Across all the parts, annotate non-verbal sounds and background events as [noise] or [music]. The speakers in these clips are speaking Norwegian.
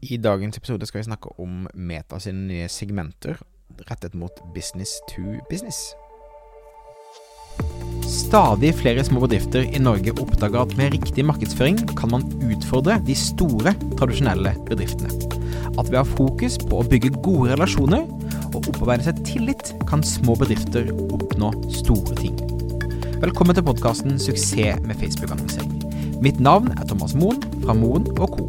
I dagens episode skal vi snakke om Meta sine nye segmenter rettet mot business to business. Stadig flere små bedrifter i Norge oppdager at med riktig markedsføring kan man utfordre de store, tradisjonelle bedriftene. At ved å ha fokus på å bygge gode relasjoner og opparbeide seg tillit, kan små bedrifter oppnå store ting. Velkommen til podkasten 'Suksess med Facebook-annonsering'. Mitt navn er Thomas Moen fra Moen Co.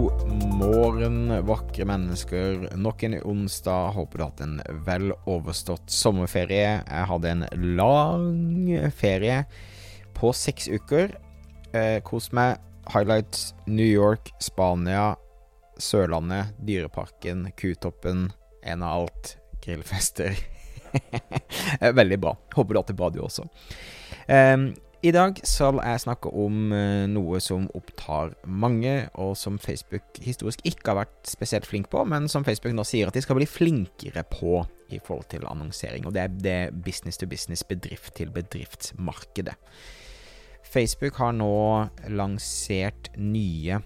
morgen, vakre mennesker. Nok en onsdag. Håper du har hatt en vel overstått sommerferie. Jeg hadde en lang ferie på seks uker. Eh, kos meg. Highlights New York, Spania, Sørlandet, Dyreparken, Kutoppen. En av alt. Grillfester. [laughs] Veldig bra. Håper du har hatt det bra, du også. Um, i dag skal jeg snakke om uh, noe som opptar mange, og som Facebook historisk ikke har vært spesielt flink på, men som Facebook nå sier at de skal bli flinkere på i forhold til annonsering. Og det er det business to business, bedrift til bedriftsmarkedet. Facebook har nå lansert nye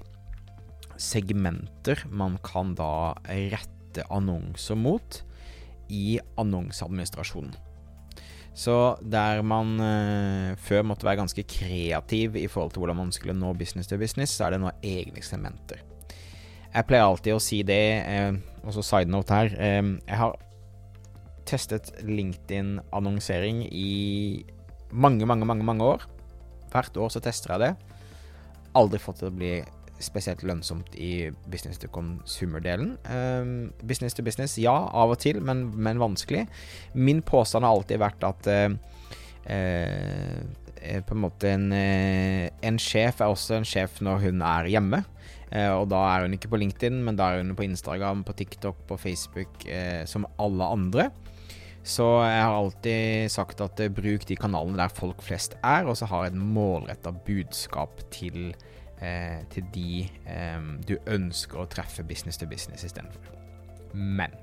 segmenter man kan da rette annonser mot i annonseadministrasjonen. Så der man uh, før måtte være ganske kreativ i forhold til hvordan man skulle nå business to business, så er det nå egne eksperimenter. Jeg pleier alltid å si det, uh, også side note her. uh, jeg har testet LinkedIn-annonsering i mange, mange, mange, mange år. Hvert år så tester jeg det. Aldri fått det til å bli spesielt lønnsomt i business to consumer-delen. Um, business to business, ja, av og til, men, men vanskelig. Min påstand har alltid vært at uh, på en måte en, en, sjef er også en sjef når hun er hjemme. og da er hun ikke på LinkedIn, men da er hun på Instagram, på TikTok, på Facebook, som alle andre. Så jeg har alltid sagt at bruk de kanalene der folk flest er, og så har jeg et målretta budskap til eh, til de eh, du ønsker å treffe business to business istedenfor. Men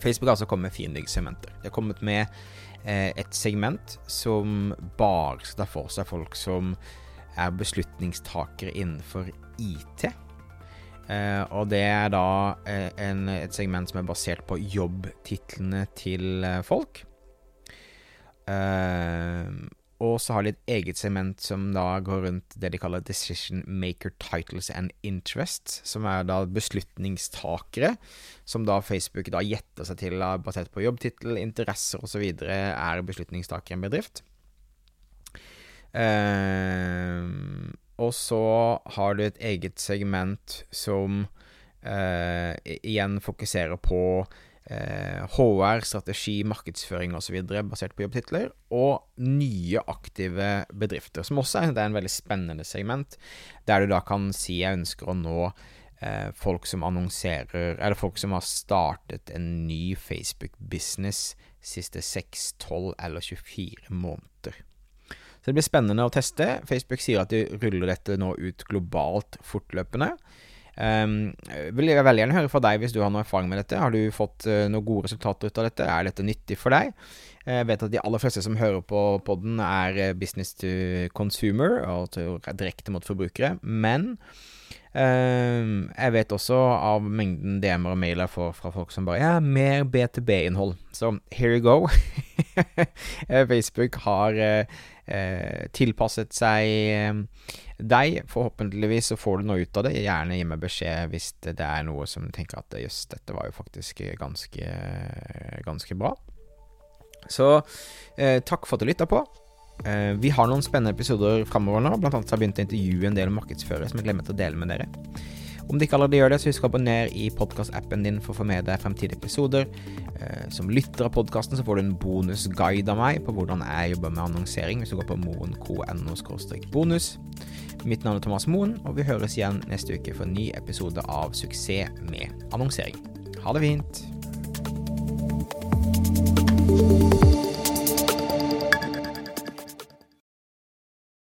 Facebook har altså kommet med fire nye segmenter. Det har kommet med eh, et segment som bare skal ta for seg folk som er beslutningstakere innenfor IT. Eh, og det er da eh, en, et segment som er basert på jobbtitlene til eh, folk. Og så har de et eget segment som da går rundt det de kaller Decision Maker Titles and Interests, som er da beslutningstakere, som da Facebook da gjetter seg til basert på jobbtittel, interesser osv. er beslutningstakere i en bedrift. Uh, og så har du et eget segment som uh, igjen fokuserer på HR, eh, strategi, markedsføring osv. basert på jobbtitler, og nye aktive bedrifter, som også er, det er en veldig spennende segment, der du da kan si jeg ønsker å nå eh, folk som annonserer, eller folk som har startet en ny Facebook-business siste 6, 12 eller 24 måneder. Så det blir spennende å teste. Facebook sier at de ruller dette nå ut globalt fortløpende. Um, vil jeg veldig gjerne høre fra deg hvis du har noe erfaring med dette. Har du fått uh, noen gode resultater ut av dette? Er dette nyttig for deg? Eh, jeg vet at de aller fleste som hører på podden, er eh, business to consumer, altså direkte mot forbrukere. Men uh, jeg vet også av mengden DM-er og mailer får fra folk som bare Ja, mer B2B-innhold. Så here you go. [laughs] Facebook har uh, tilpasset seg deg. Forhåpentligvis så får du noe ut av det. Gjerne gi meg beskjed hvis det er noe som tenker at jøss, dette var jo faktisk ganske, ganske bra. Så eh, takk for at du lytta på. Eh, vi har noen spennende episoder framover nå. Blant annet har jeg begynt å intervjue en del markedsførere som jeg glemmer å dele med dere. Om du ikke allerede gjør det, så husk å abonnere i podkastappen din for å få med deg fremtidige episoder. Eh, som lytter av podkasten får du en bonusguide av meg på hvordan jeg jobber med annonsering, hvis du går på moen.no bonus. Mitt navn er Thomas Moen, og vi høres igjen neste uke for en ny episode av Suksess med annonsering. Ha det fint!